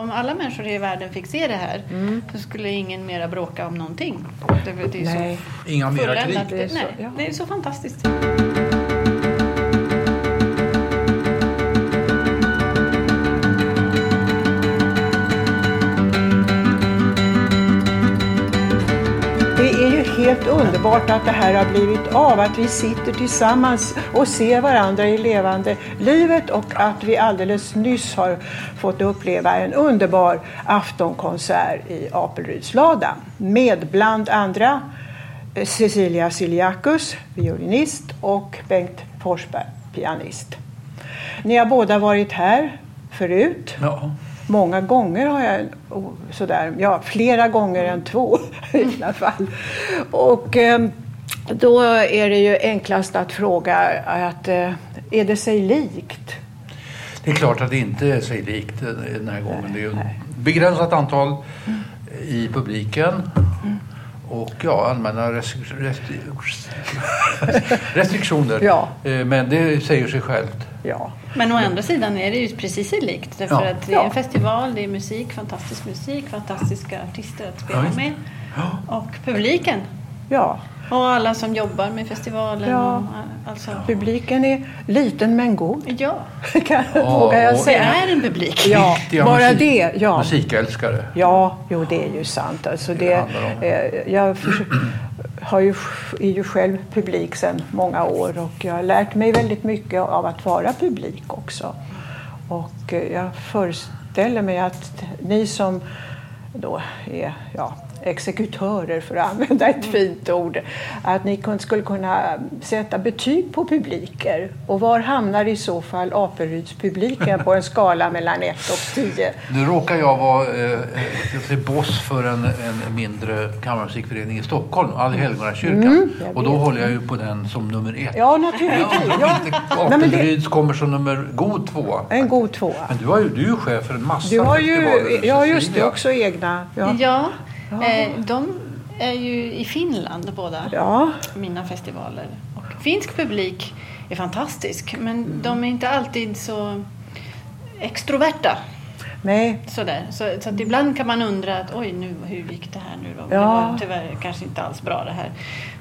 Om alla människor i världen fick se det här så skulle ingen mera bråka om någonting. Det, det är så Nej. Inga mera krig. Det så, Nej, ja. det är så fantastiskt. Helt underbart att det här har blivit av, att vi sitter tillsammans och ser varandra i levande livet och att vi alldeles nyss har fått uppleva en underbar aftonkonsert i Apelryds Lada med bland andra eh, Cecilia Siliakus, violinist och Bengt Forsberg, pianist. Ni har båda varit här förut. Ja. Många gånger har jag, sådär, ja flera gånger än två i alla fall. Och eh, då är det ju enklast att fråga att eh, är det sig likt? Det är klart att det inte är sig likt den här gången. Det är ju ett begränsat antal i publiken. Och ja, allmänna restri- restri- restriktioner. Ja. Eh, Men det säger sig självt. Ja, Men å andra sidan är det ju precis likt. Därför Ja. att det är en festival, det är musik, fantastisk musik, fantastiska artister att spela med. Och publiken. Ja. Och alla som jobbar med festivalen. Ja. Och, alltså, Publiken är liten men god, ja, kan, Ja, vågar jag och- det säga. är en publik. Ja, Riktiga bara musik- det. Ja. Musikälskare. Ja, jo det är ju sant. Alltså Det eh, jag har ju, är ju själv publik sedan många år och jag har lärt mig väldigt mycket av att vara publik också. Och eh, jag föreställer mig att ni som då är ja, exekutörer, för att använda ett fint ord, att ni skulle kunna sätta betyg på publiker. Och var hamnar i så fall Aperydspubliken på en skala mellan 1 och 10? Nu råkar jag vara eh, boss för en, en mindre kammarmusikförening i Stockholm, Allhelgonakyrkan. Mm, jag och då håller jag ju på den som nummer ett. Ja, Jag naturligtvis. undrar om inte det, Apelryds kommer som nummer god tvåa. en god tvåa. Men du, har ju, du är ju chef för en massa Du har ju, ja just det, också egna. Ja, Ja. Eh, de är ju i Finland båda, Ja, mina festivaler. Och finsk publik är fantastisk, men de är inte alltid så extroverta. Nej. Sådär. Så, så att ibland kan man undra att oj, nu, hur gick det här nu då? Ja. Det var tyvärr kanske inte alls bra det här.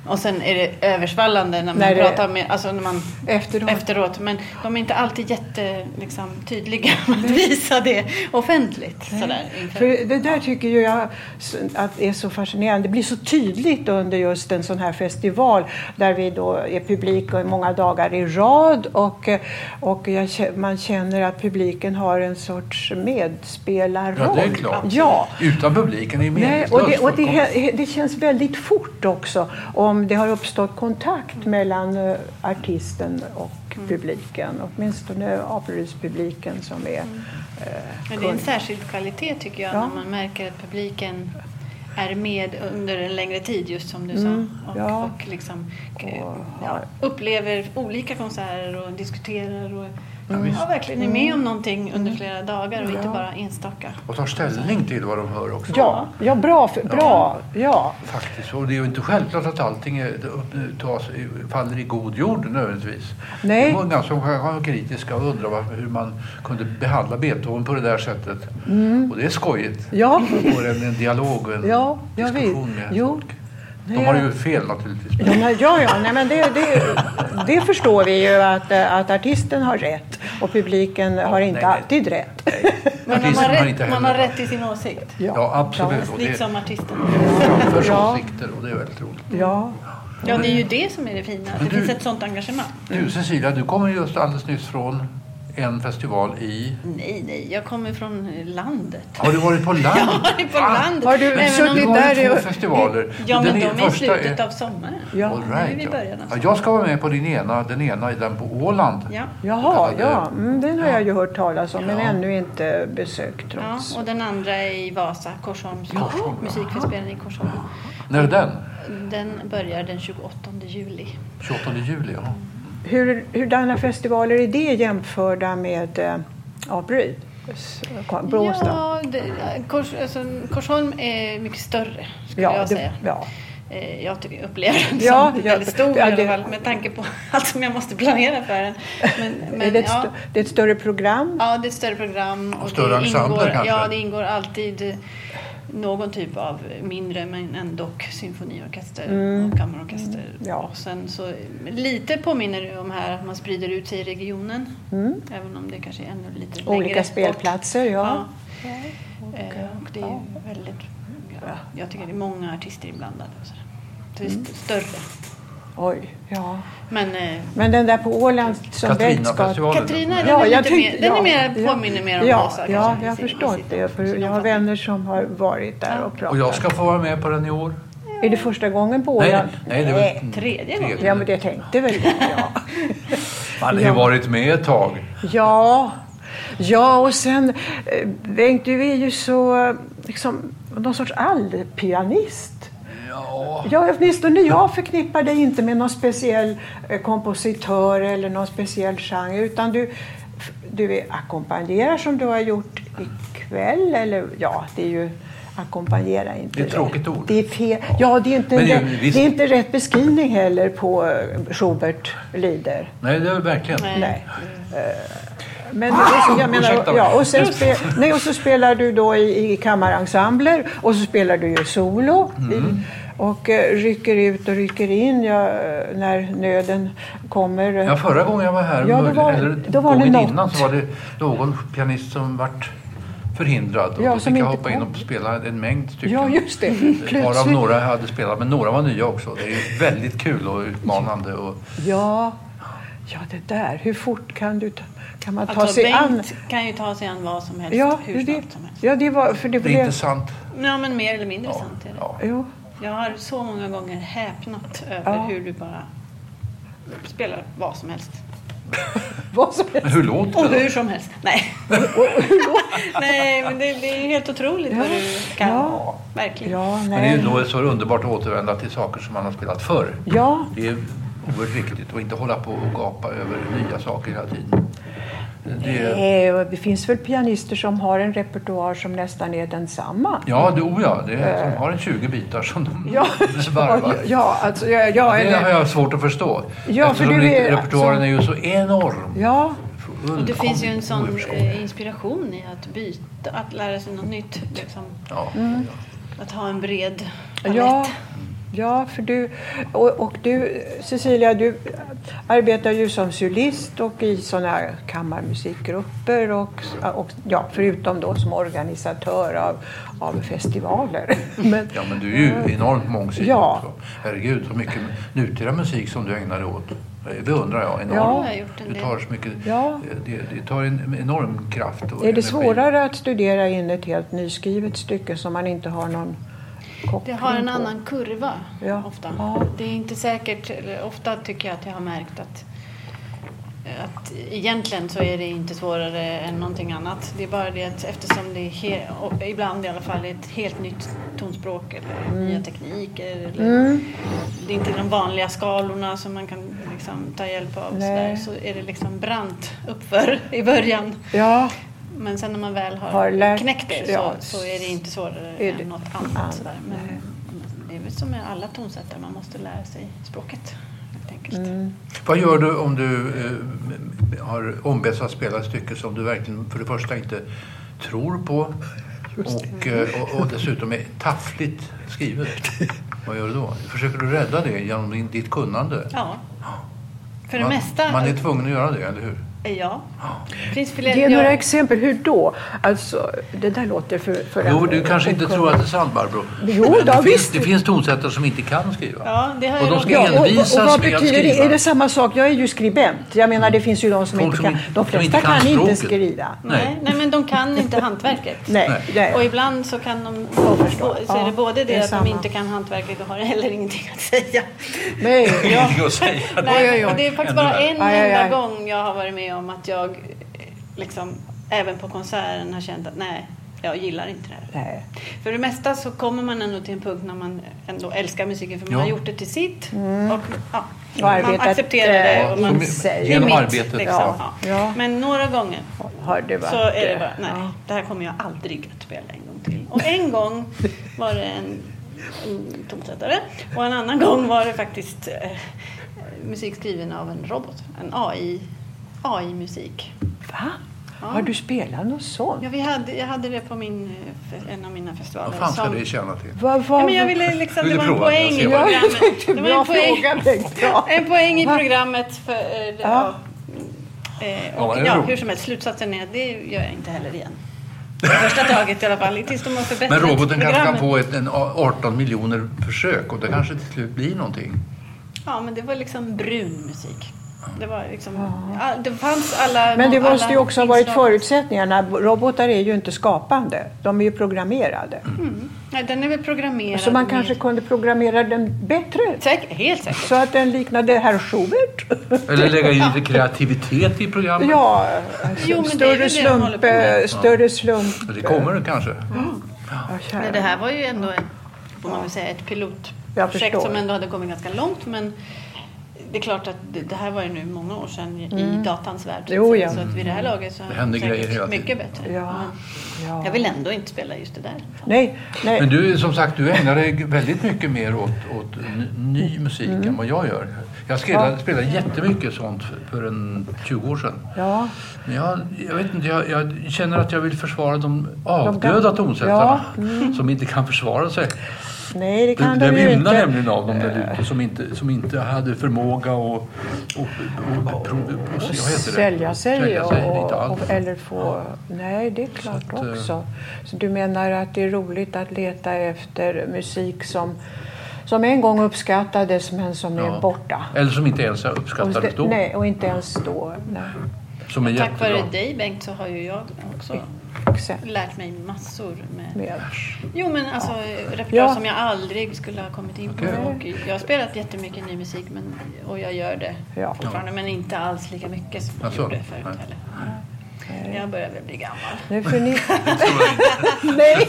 Och sen är det översvallande när man När det- pratar med, alltså när man Efteråt. efteråt. Men de är inte alltid jätte, liksom, tydliga med att visa det offentligt. Sådär, inför. För det där tycker ju jag att är så fascinerande. Det blir så tydligt under just en sån här festival där vi då är publik och många dagar i rad och, och jag, man känner att publiken har en sorts medspelarroll. Ja, det är klart. Ja. Utan publiken är Nej, meningslöst. och det, och det, det känns väldigt fort också om det har uppstått kontakt mellan eh, artisten och publiken. Åtminstone Aperydspubliken som är eh, Men det är en särskild kvalitet tycker jag Ja. när man märker att publiken är med under en längre tid just som du Mm, sa. Och, ja. och liksom eh, Och ja, upplever olika konserter och diskuterar och Ja, visst. ja, verkligen är med om någonting under flera dagar och inte Ja. bara enstaka. Och tar ställning till vad de hör också. Ja, ja bra. För, bra ja. Faktiskt. Och det är ju inte självklart att allting är, tas, faller i god jord nödvändigtvis. Nej. Det är många som kanske var kritiska och undrar varför, hur man kunde behandla Beethoven på det där sättet. Och det är skojigt. Ja. Man får en, en dialog och en Ja, jag diskussion vet. med Jo. folk. De har ju fel naturligtvis. Ja, men- ja, ja nej, men det, det, det förstår vi ju att, att artisten har rätt och publiken har inte nej, nej. alltid rätt. Men man har, har rätt, man har rätt i sin åsikt. Ja, absolut. Och det Liksom artisten. framförs Ja. åsikter och det är väldigt roligt. Ja, Ja, det är ju det som är det fina. Att det du- finns ett sånt engagemang. Du Cecilia, du kommer just alldeles nyss från en festival i... Nej, nej, jag kommer från landet. Har du varit på land? Jag har varit på Ah, landet. Har du Även om- Du suttit där två festivaler. Ja, men Den de är i slutet av sommaren. ja. All Nu är right, vi ja. början Ja, jag ska vara med på din ena. Den ena är den på Åland. Ja. Jaha, Kallade- ja. Mm, den har jag ju hört talas om men Ja. ännu inte besökt ja, trots. och den andra är i Vasa, Korsholms Korsholm, ja. musikfestival i Korsholm. När är den? Den börjar den 28 juli. 28 juli, ja. Hur, hurdana festivaler är det jämförda med eh, Aperyd? S- Båstad? Ja, det, Kors, alltså, Korsholm är mycket större skulle Ja, jag det- säga. ja. Eh, Jag tycker- upplever den Ja, som ja, väldigt stor ja, i alla det- fall med tanke på allt som jag måste planera för den. Men, är men, det, ett ja, st- det är ett större program? ja, det är ett större program. Och, större det ingår, kanske? Ja, det ingår alltid någon typ av mindre men ändå symfoniorkester Mm. och kammarorkester. ja. Och sen så, lite påminner det om här att man sprider ut sig i regionen. Mm. Även om det kanske är ännu lite längre Olika bort. spelplatser, ja. Ja. Eh, och det är väldigt, ja, jag tycker det är många artister inblandade. Och så. så det är Mm. st- större. Oj, ja. Men eh, Men den där på Åland som. Katrina-festivalen. Katrina, den, Ja, är jag tyckte- mer, den är mer, ja. påminner mer om Ja, Vasa. ja kanske, jag har förstått det. För jag har vänner som har varit där Ja. och pratat. Och jag ska få vara med på den i år. Är det första gången på Nej, Åland? nej, det är väl Tredje gången. Ja, men det tänkte väl jag. Ja. Man har ju Ja. varit med ett tag. Ja, ja och sen eh, Bengt, du är ju så liksom någon sorts allpianist. Ja. Ja, åtminstone jag förknippar dig inte med någon speciell eh, kompositör eller någon speciell genre utan du, du är ackompanjerar som du har gjort ikväll eller ja, det är ju ackompanjera inte Det är ett tråkigt ord. Det är fel. Ja, det är inte, det visst- det är inte rätt beskrivning heller på eh, Schubert lider. Nej, det är verkligen. Nej. Nej. Men det, jag menar, ja, och, sen spe, nej, och så spelar du då i, i kammarensembler och så spelar du ju solo. Mm. I, och eh, rycker ut och rycker in ja, eh, när nöden kommer. Ja, förra gången jag var här, Ja, då var- eller då var det gången något. innan, så var det någon pianist som vart förhindrad. Och Ja, då fick jag inte hoppa in kom. och spela en mängd stycken. Ja, just det. Varav några hade spelat, men några var nya också. Det är väldigt kul och utmanande. Och, Ja, ja, det där. Hur fort kan, du ta, kan man ta Alltså, sig an? Bengt kan ju ta sig an vad som helst, Ja, hur det, snabbt som helst. ja, det var... För det det är blev, intressant. Ja, men mer eller mindre Ja, sant är det. ja. Jo, Jag har så många gånger häpnat över Ja. hur du bara spelar vad som helst. vad som Men helst. hur låter Och det? hur som helst. Nej. Nej, men det, det är helt otroligt vad du kan. Ja. Verkligen. Ja, Men det är ju då så underbart att återvända till saker som man har spelat förr. Ja, Det är oerhört viktigt att inte hålla på och gapa över nya saker hela tiden. Det, Eh, det finns väl pianister som har en repertoar som nästan är densamma. ja, det, oh ja, det är, de har en 20 bitar som de Ja, varvar. ja, alltså, ja, ja, Det har eller, jag svårt att förstå. Ja, för Eftersom du är- repertoaren alltså- är ju så enorm. ja, Och det finns ju en sån eh, inspiration i att byta, att lära sig något nytt. Liksom. Ja. Att ha en bred palett. ja, ja, för du och, och du Cecilia, du arbetar ju som solist och i sådana här kammarmusikgrupper och, och ja, förutom då som organisatör av, av festivaler. Men, ja, men du är ju enormt mångsidig Ja. också. Herregud, så mycket nutida musik som du ägnar dig åt. Det beundrar jag enormt. Ja. Jag del. tar så mycket, Ja. det, det tar en enorm kraft och är det energi. svårare att studera in ett helt nyskrivet stycke som man inte har någon Det koppling har en på? annan kurva Ja. ofta. Ja. Det är inte säkert, ofta tycker jag att jag har märkt att, att egentligen så är det inte svårare än någonting annat. Det är bara det att eftersom det är ibland i alla fall är ett helt nytt tonspråk eller nya tekniker. Eller Mm. Det är inte de vanliga skalorna som man kan liksom ta hjälp av. Så, där, så är det liksom brant uppför i början. Ja, Men sen när man väl har, Har lärt- knäckt det så, ja. så är det inte svårare Är det- än något annat. annat, Sådär. Men det är väl som med alla tonsättare, man måste lära sig språket mm. Vad gör du om du eh, har ombetts att spela ett stycke som du verkligen för det första inte tror på och, eh, och, och dessutom är taffligt skrivet? Vad gör du då? Försöker du rädda det genom din, ditt kunnande? Ja. För det man, mesta... Man är tvungen att göra det, eller hur? Ja. Det finns fler... Ge jag- några exempel. Hur då? Alltså, det där låter för... för Jo, en- du kanske inte tror att det är sant, Barbro. Jo, då, det, finns, visst. det finns tonsättare som inte kan skriva. Ja, det har Och de ska Ja, och, och, envisas och vad med att betyder det? skriva. Är det samma sak? Jag är ju skribent. Jag menar, det finns ju de som Folk inte som kan. De flesta inte kan kan, inte skriva. Nej, nej, men de kan inte hantverket. Nej, Nej. Och ibland så kan de... Jag förstår. Så är det både det, det är att samma. de inte kan hantverket och har heller ingenting att säga. nej. Ja. Ingenting att säga. Nej, och Det är faktiskt bara en enda gång jag har varit med om att jag liksom, även på konserten har känt att nej, jag gillar inte det här. nej. För det mesta så kommer man ändå till en punkt när man ändå älskar musiken för man Ja. har gjort det till sitt. Och, ja, Och man arbetat, accepterar det. eh, Och man, Genom mitt, arbetet, Liksom, ja. Men några gånger Har det varit... så är det bara, nej, ja. det här kommer jag aldrig att spela en gång till. Och en gång var det en en tonsättare. Och en annan gång var det faktiskt eh, musik skriven av en robot. En AI, AI-musik. Va? Har du spelat något sånt? Ja, vi hade, jag hade det på min, eh, en av mina festivaler. Vad fan ska som- det tjäna till? Vad, vad, Ja, men jag ville liksom, Vill det var en poäng i programmet. Det var en poäng, en poäng i Va? programmet för... eh, det- Ja. Ja. Eh, Ja, och är ja, hur som helst, slutsatsen är det gör jag inte heller igen. Första taget i alla fall, tills de har förbättrat Men roboten kanske kan få ett, en 18 miljoner försök och det kanske till slut blir någonting. Ja, men det var liksom brun musik. Det var liksom... all- Det fanns alla... Men det måste ju också ha varit förutsättningarna. Robotar är ju inte skapande. De är ju programmerade. Mm. Nej, den är väl programmerad Så man med- kanske kunde programmera den bättre. Säkert, helt säkert. Så att den liknade herr Schubert. Eller lägga in lite kreativitet i programmet. Ja, Jo, men större slump. eh, Större slump. Det kommer det kanske. Ja, kära. Nej, det här var ju ändå ett, får man väl säga, ett pilotprojekt som ändå hade kommit ganska långt. Men det är klart att det, här var ju nu många år sedan i- i datans värld. så att Jo, ja. Så att vid det här laget så Det händer grejer hela tiden. mycket bättre. Ja, ja. jag vill ändå inte spela just det där. Nej, nej. Men du, som sagt, du ägnar dig väldigt mycket mer åt, åt ny musik Mm. än vad jag gör. Jag spelade, spelade jättemycket sånt för, för en 20 år sedan. Ja, Men jag, jag, vet inte, jag, jag känner att jag vill försvara de avdöda tonsättarna Ja, mm. som inte kan försvara sig. Nej det Det, kan det de ju inte. nämligen av dem där ute som inte, som inte hade förmåga att och, och, och, det? Sälja sig, och, och, eller få... Nej, det är klart att, eh, också. Så du menar att det är roligt att leta efter musik som, som en gång uppskattades men som Ja. är borta? Eller som inte ens Och, uppskattades då. nej, och inte ens då. Nej. Som är Tack vare dig Bengt så har ju jag också Exakt. lärt mig massor med Med. Jo men alltså repertoar Ja. som jag aldrig skulle ha kommit in på. Och jag har spelat jättemycket ny musik men, och jag gör det Ja. fortfarande men inte alls lika mycket som jag Alltså, gjorde förut nej. heller. Jag börjar väl bli gammal. Nej, för ni... Nej,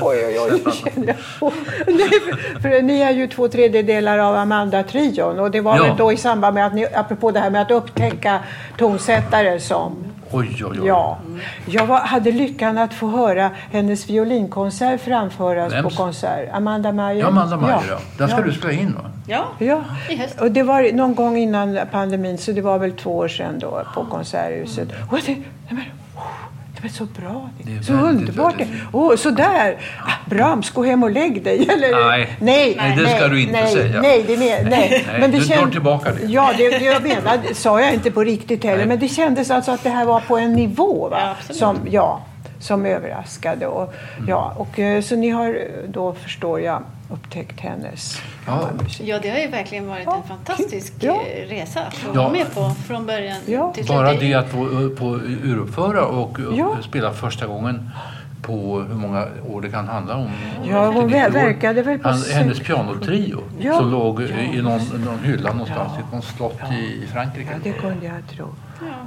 oj, oj, oj, nu känner jag. Nej, för, för ni är ju två tredjedelar av Amanda-trion och det var Ja. väl då i samband med att ni, apropå det här med att upptäcka tonsättare som Oj, oj, oj. Ja, jag var, hade lyckan att få höra hennes violinkonsert framföras Vems? på konsert. Amanda Meyer. Ja, Amanda Meyer, ja. Den ska ja. du spela in va? Ja, Ja, i höst. och det var någon gång innan pandemin så det var väl två år sedan då på Konserthuset. Och jag tänkte, oh, det var så bra. Det är så väldigt, underbart. väldigt- Åh, så där. Ah, Brahms, gå hem och lägg dig. Eller, Nej. nej, Nej, det ska du inte nej, säga. Nej, det men, nej. Nej, du tar känd- tillbaka det. Ja, det, det jag menar det sa jag inte på riktigt heller. Nej. Men det kändes alltså att det här var på en nivå va? Ja, som, ja, som överraskade. Och, Mm. ja, och, eh, så ni har eh, då, förstår jag, upptäckt hennes Ja. musik. Ja, det har ju verkligen varit Ja, en fantastisk. Ja. eh, resa att vara med på från början Ja. till slut. Bara det att få, få uruppföra och Ja. spela första gången på hur många år det kan handla om. Ja, hon 89 år. verkade väl på Han, Hennes pianotrio Ja. som låg Ja. i någon, någon hylla någonstans Ja. i något slott i Frankrike. Ja, det kunde jag tro.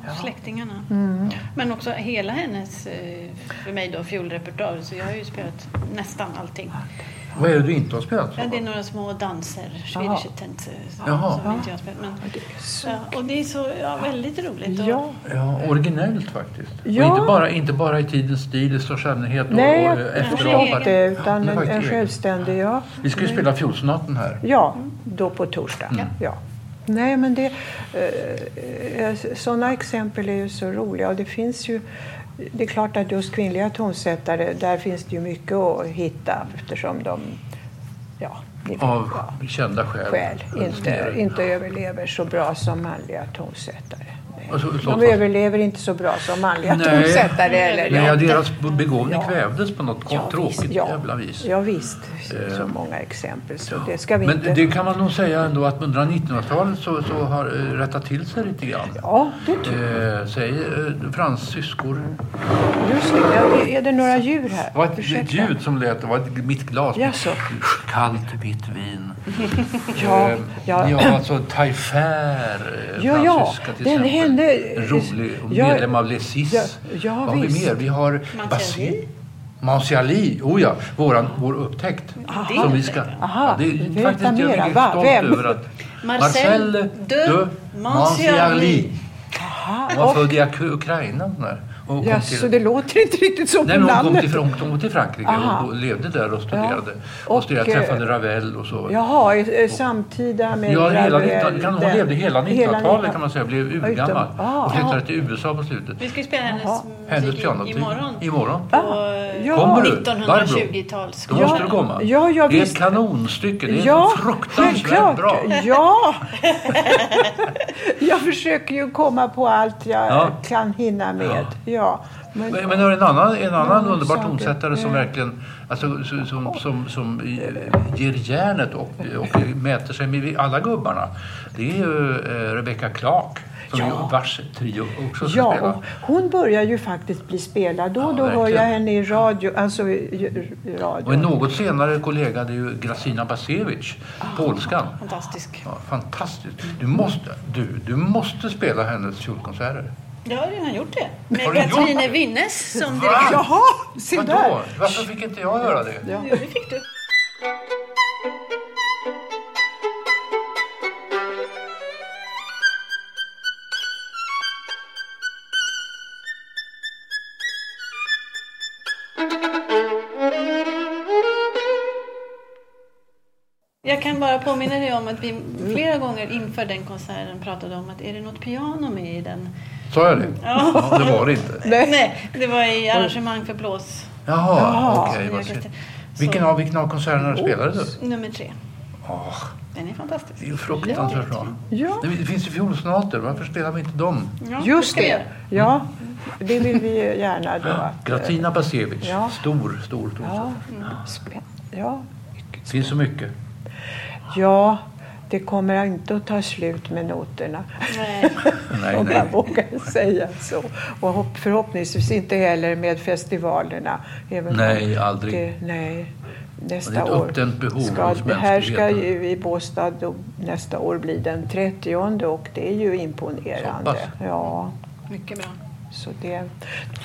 Ja, släktingarna. Mm. Men också hela hennes, eh, för mig då, fiolrepertoar. Så jag har ju spelat nästan allting. Vad är det du inte har spelat? Ja, det är några små danser. Swedish Jaha. som inte jag spelat. Men, Ja, det och det är så ja, väldigt roligt. Och, Ja, Ja, originellt faktiskt. Ja. Och inte bara, inte bara i tidens stil i största allmänhet och, nej, och jag efterapar. förstår inte. egen. Utan en, en självständig, ja. Vi ska ju spela fiolsonaten här. Ja, då på torsdag. Mm. Ja. Nej, men det, eh, sådana exempel är ju så roliga. Och det finns ju, det är klart att just kvinnliga tonsättare, där finns det ju mycket att hitta eftersom de, ja, Av ja, kända skäl. skäl inte, inte överlever så bra som manliga tonsättare. Nej. Och så- så- De överlever inte så bra som manliga Nej. tonsättare. Eller, Nej, ja. ja, deras begåvning Ja. kvävdes på något Ja, tråkigt visst, ja. jävla vis. Ja, visst. Så Eh, många exempel. Så det ska vi Men inte... det kan man nog säga ändå att under 1900-talet så, så har det rättat till sig lite grann. Ja, det tror jag. Eh, säger eh, fransyskor. Just det. Ja, är det några djur här? Det var ett, Ursäkta. ett ljud som lät, det var ett, mitt glas. Jaså? Kallt vitt vin. Ja, Eh, ja. ja alltså Taillefer, eh, Ja, ja, fransyska till den exempel. Hände- En rolig Ja, medlem av Les Six. ja, ja, Vad har vi mer? Vi har. Basile. Marciali, oh ja, våran, vår upptäckt. Det som vi ska. Aha, det är faktiskt jag är stolt Vem? över att Marcel de Marciali. Aha, Hon var och, född i Uk- Ukraina. där. Och kom Ja, till- så det låter inte riktigt som Nej, men hon kom till, hon kom till Frankrike Aha. och levde där och studerade. Och, Och, studerade, eh, träffade Ravel och så. Jaha, samtida med Ja, hela Ravel, 19, kan, hon den- levde hela 1900-talet kan man säga, blev urgammal. ah. och flyttade till USA på slutet. Vi ska spela hennes Jaha. Hennes musik i- pianotyp. imorgon. Imorgon. På Ja. Kommer du? 1920-tals. Då måste du komma. Ja, ja, det är ett kanonstycke. Det är Ja, så fruktansvärt bra. Ja! jag försöker ju komma på allt jag Ja. kan hinna med. Ja. Men, Men, men en annan, en annan underbar tonsättare som Ja. verkligen alltså, som, som, som, som eh, ger järnet och, och mäter sig med alla gubbarna. Det är ju eh, Rebecca Clark som Ja. ju vars trio också ska Ja, spela. hon börjar ju faktiskt bli spelad. Då Ja, då hör jag henne i radio. Alltså i, radio. Och en något senare kollega det är ju Gracina Basevich, Ah. polskan. Fantastisk. Ja, fantastiskt. Du måste, du, du måste spela hennes kjolkonserter. Jag har redan gjort det. Har Med Katrine det? Winnes som direkt. Jaha, se Vadå? där! Varför fick inte jag göra det? Ja. Jo, det fick du. Jag kan bara påminna dig om att vi flera gånger inför den konserten pratade om att är det något piano med i den? Sa jag det? Ja. Ja, det var det inte. Nej, det var i arrangemang för blås. Jaha, Jaha. okej. inte. vilken, av, vilken av konserterna spelade du? Nummer tre. Åh, Den är fantastisk. det är ju fruktansvärt bra. Ja. Det, finns ju fiolsonater, varför spelar vi inte dem? Ja, Just det. Ja, det vill vi ju gärna då. Att, Gratina Basevich, Ja. stor, stor, stor. Ja, spä- ja. Det finns så mycket. ja, det kommer inte att ta slut med noterna. Nej. Om man vågar säga så. Och hopp- förhoppningsvis inte heller med festivalerna. Även om Nej, aldrig. Det, nej, nästa Det är ett år. uppdämt behov ska, hos det här ska ju i Båstad nästa år bli den 30 och det är ju imponerande. Ja, Mycket bra. Så det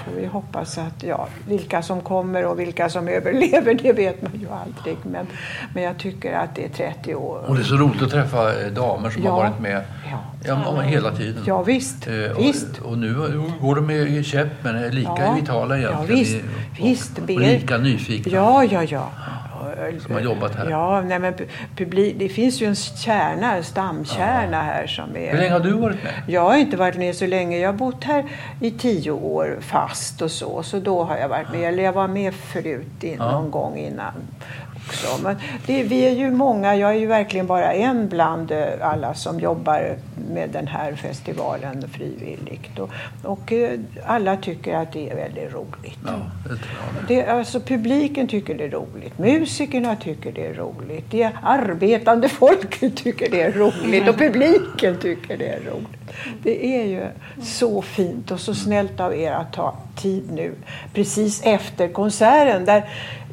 får vi hoppas att, ja, vilka som kommer och vilka som överlever det vet man ju aldrig. Men, men jag tycker att det är 30 år. Och det är så roligt att träffa eh, damer som Ja. har varit med Ja. ja, hela tiden. Ja, visst. Eh, och, visst. och nu går de med käpp men är lika Ja. vitala Ja, egentligen. visst. Och- Visst, och, Ber- och lika nyfikna. Ja, ja, ja. Som har jobbat här. Ja, nej, men pu- publik, det finns ju en kärna, en stamkärna här som är... Hur länge har du varit med? Jag har inte varit med så länge. Jag har bott här i tio år fast och så. Så då har jag varit med. Eller jag var med förut in, Ja. någon gång innan. Också. Men det, vi är ju många. Jag är ju verkligen bara en bland eh, alla som jobbar med den här festivalen frivilligt. Och, och eh, alla tycker att det är väldigt roligt. Ja, det. Det, alltså, publiken tycker det är roligt, musikerna tycker det är roligt, det arbetande folket tycker det är roligt och publiken tycker det är roligt. Det är ju så fint och så snällt av er att ta tid nu precis efter konserten där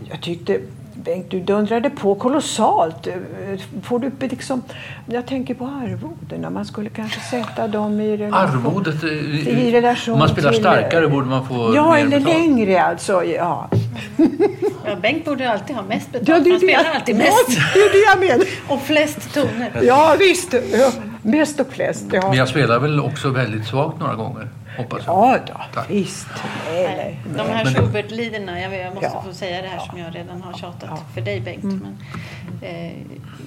jag tyckte Bengt, du dundrade på kolossalt. Får du liksom, jag tänker på arvodena, man skulle kanske sätta dem i relation. Arvodet, eh, I relation om man spelar till- starkare borde man få Ja, mer eller betalt. längre alltså. Ja. Ja, Bengt borde alltid ha mest betalt. Ja, det är Han det spelar jag- alltid mest. Ja, det är det jag menar. Och flest toner. Ja, visst. Ja, mest och flest. Ja, Men jag spelar väl också väldigt svagt några gånger, hoppas jag. ja då, Tack. visst. Nej, nej. De här Schubert-liderna, jag, jag måste Ja. få säga det här som jag redan har tjatat Ja. för dig Bengt. Mm. Men, eh,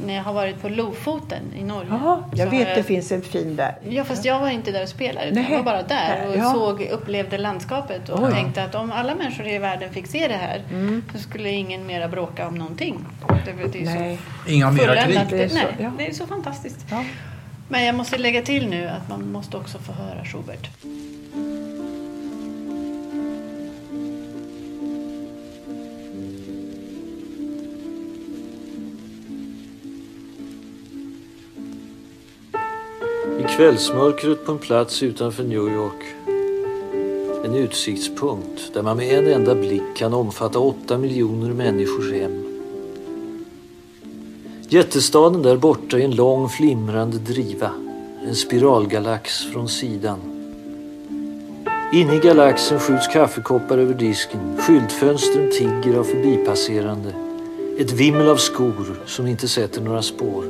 när jag har varit på Lofoten i Norge. Ja, jag vet har det finns en fin där. Ja, fast jag var inte där och spelade. Utan Nej. jag var bara där och Ja. såg, upplevde landskapet och Oj. tänkte att om alla människor i världen fick se det här Mm. så skulle ingen mera bråka om någonting. Det, det är Nej. så Inga mera krig. Det är så, Nej, ja. det är så fantastiskt. Ja. Men jag måste lägga till nu att man måste också få höra Schubert. I kvällsmörkret på en plats utanför New York. En utsiktspunkt där man med en enda blick kan omfatta åtta miljoner människors hem. Jättestaden där borta är en lång flimrande driva. En spiralgalax från sidan. Inne i galaxen skjuts kaffekoppar över disken. Skyltfönstren tigger av förbipasserande. Ett vimmel av skor som inte sätter några spår.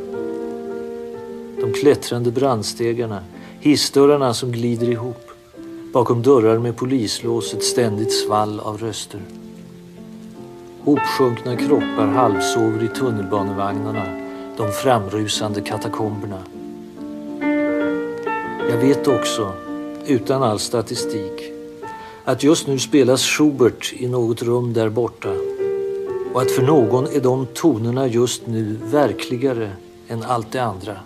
De klättrande brandstegarna, hissdörrarna som glider ihop. Bakom dörrar med polislås ett ständigt svall av röster. Hopsjunkna kroppar halvsover i tunnelbanevagnarna, de framrusande katakomberna. Jag vet också, utan all statistik, att just nu spelas Schubert i något rum där borta och att för någon är de tonerna just nu verkligare än allt det andra.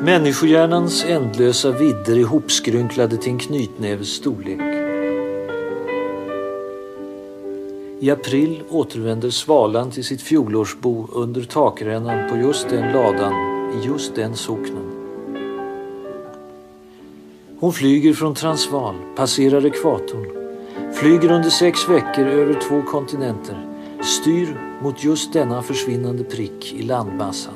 Människohjärnans ändlösa vidder är hopskrynklade till en knytnäves storlek. I april återvänder svalan till sitt fjolårsbo under takrännan på just den ladan i just den socknen. Hon flyger från Transvaal, passerar ekvatorn, flyger under sex veckor över två kontinenter, styr mot just denna försvinnande prick i landmassan.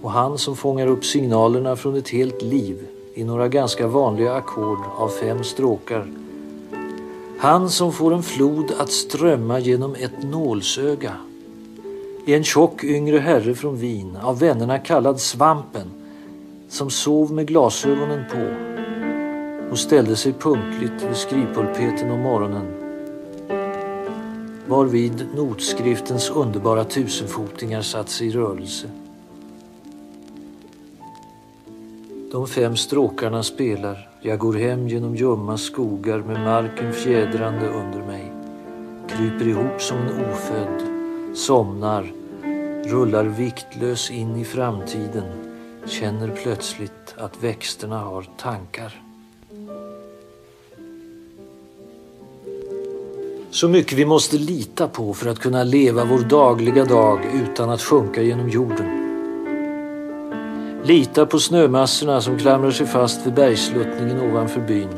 Och han som fångar upp signalerna från ett helt liv i några ganska vanliga ackord av fem stråkar. Han som får en flod att strömma genom ett nålsöga är en tjock yngre herre från Wien, av vännerna kallad Svampen, som sov med glasögonen på och ställde sig punktligt vid skrivpulpeten om morgonen varvid notskriftens underbara tusenfotingar satt sig i rörelse. De fem stråkarna spelar jag går hem genom ljumma skogar med marken fjädrande under mig. Kryper ihop som en ofödd, somnar, rullar viktlös in i framtiden, känner plötsligt att växterna har tankar. Så mycket vi måste lita på för att kunna leva vår dagliga dag utan att sjunka genom jorden. Lita på snömassorna som klamrar sig fast vid bergsluttningen ovanför byn.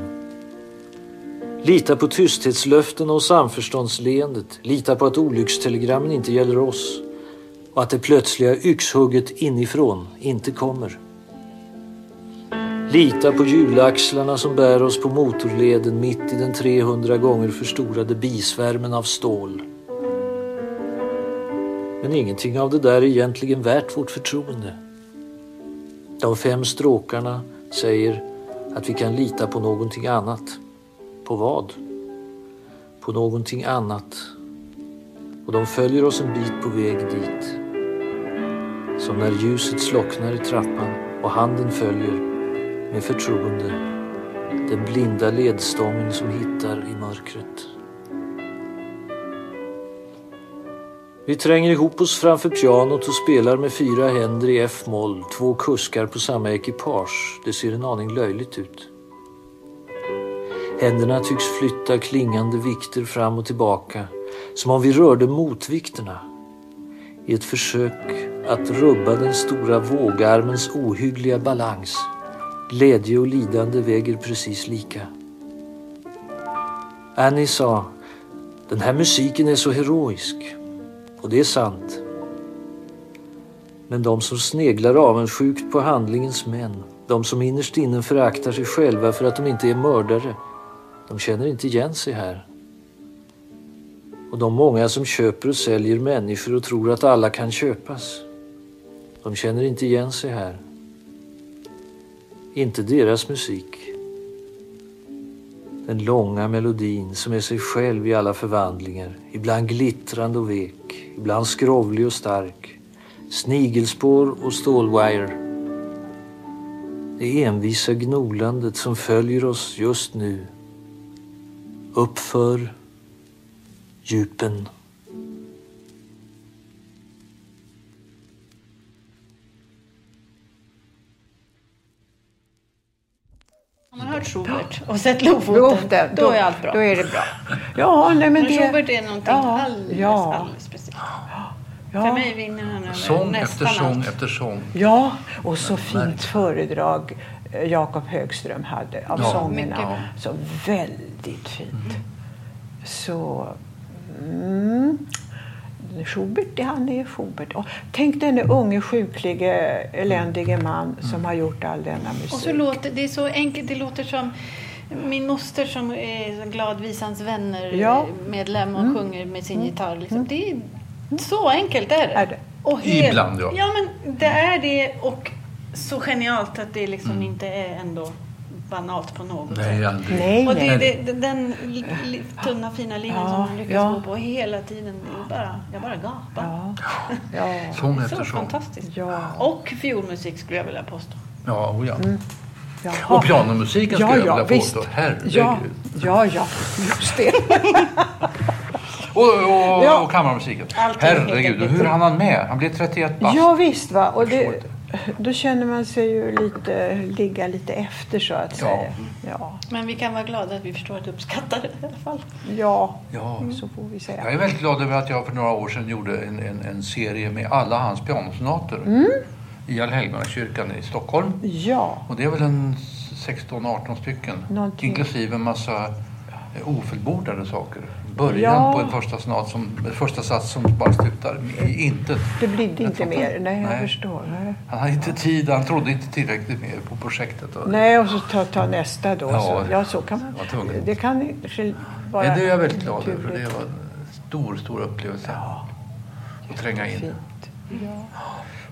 Lita på tysthetslöften och samförståndsleendet. Lita på att olyckstelegrammen inte gäller oss och att det plötsliga yxhugget inifrån inte kommer. Lita på hjulaxlarna som bär oss på motorleden mitt i den 300 gånger förstorade bisvärmen av stål. Men ingenting av det där är egentligen värt vårt förtroende. De fem stråkarna säger att vi kan lita på någonting annat. På vad? På någonting annat. Och de följer oss en bit på väg dit. Som när ljuset slocknar i trappan och handen följer med förtroende den blinda ledstången som hittar i mörkret. Vi tränger ihop oss framför pianot och spelar med fyra händer i F-moll, två kuskar på samma ekipage. Det ser en aning löjligt ut. Händerna tycks flytta klingande vikter fram och tillbaka, som om vi rörde motvikterna i ett försök att rubba den stora vågarmens ohyggliga balans. Glädje och lidande väger precis lika. Annie sa, den här musiken är så heroisk. Och det är sant. Men de som sneglar avundsjukt på handlingens män, de som innerst inne föraktar sig själva för att de inte är mördare, de känner inte igen sig här. Och de många som köper och säljer människor och tror att alla kan köpas, de känner inte igen sig här. Inte deras musik. Den långa melodin som är sig själv i alla förvandlingar. Ibland glittrande och vek, ibland skrovlig och stark. Snigelspår och stålwire. Det envisa gnolandet som följer oss just nu. Uppför djupen. Schubert och sett Lofoten, Lofoten, då, är allt bra. Då är det bra. Ja, nej, men Men det... Schubert är någonting Ja, alldeles, ja. alldeles speciellt. ja. För mig vinner han över Sång nästan efter sång allt. efter sång. Ja, och så fint föredrag eh, Jakob Högström hade av Ja. sångerna. Så väldigt fint. Så... Mm. Schubert, det han är Schubert. Och tänk denne unge, sjuklige, eländige man som har gjort all denna musik. Och så låter det är så enkelt. Det låter som min moster som är Gladvisans vänner Ja. medlem och sjunger med sin gitarr. Liksom. Det är så enkelt är det. Är det? Och Ibland, ja. Ja, men det är det. Och så genialt att det liksom Mm. inte är ändå banalt på något Nej, sätt. aldrig. Nej, Och det, nej. det, det, den li, li, tunna fina linjen Ja, som man lyckas ja. gå på hela tiden. är Bara, jag bara gapar. Ja. Ja. Sång Så efter sång. fantastiskt. Ja. Och fiolmusik skulle jag vilja påstå. Ja, oh ja. Jaha. Och pianomusiken skulle Ja, jag ja, vilja visst. påstå. Herregud. Ja, ja, ja, just det. Och, och, Ja. och kammarmusiken. Allting Herregud, och hur hann han med? Han blev 31 bast. Ja, visst va. Och det. Då känner man sig ju lite, ligga lite efter så att Ja. säga. Ja, Men vi kan vara glada att vi förstår att uppskatta det i alla fall. ja, Ja. så får vi säga. Jag är väldigt glad över att jag för några år sedan gjorde en, en, en serie med alla hans pianosonater Mm. i Allhelgonakyrkan i Stockholm. Ja, Och det är väl en 16-18 stycken. Någonting. Inklusive en massa eh, ofullbordade saker. Början Ja. på en första, snat som, första sats som bara slutar i intet. det blir inte mer. Nej, jag Nej. förstår. Nej. Han hade inte tid, han trodde inte tillräckligt mer på projektet. Och- Nej, och så ta, ta nästa då. Ja, så, ja, så kan man. Det kan vara Nej, det är jag väldigt glad över. Det var en stor, stor upplevelse. Ja, Att tränga in fint. Ja.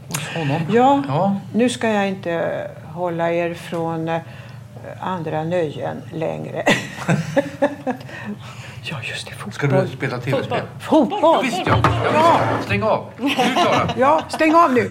hos honom. Ja. ja. Nu ska jag inte hålla er från eh, andra nöjen längre. ja, just det. Ska Fotboll. du spela tv-spel? Fotboll! Visst ja. ja, visst, ja. Stäng av. Nu Klara. Ja, stäng av nu.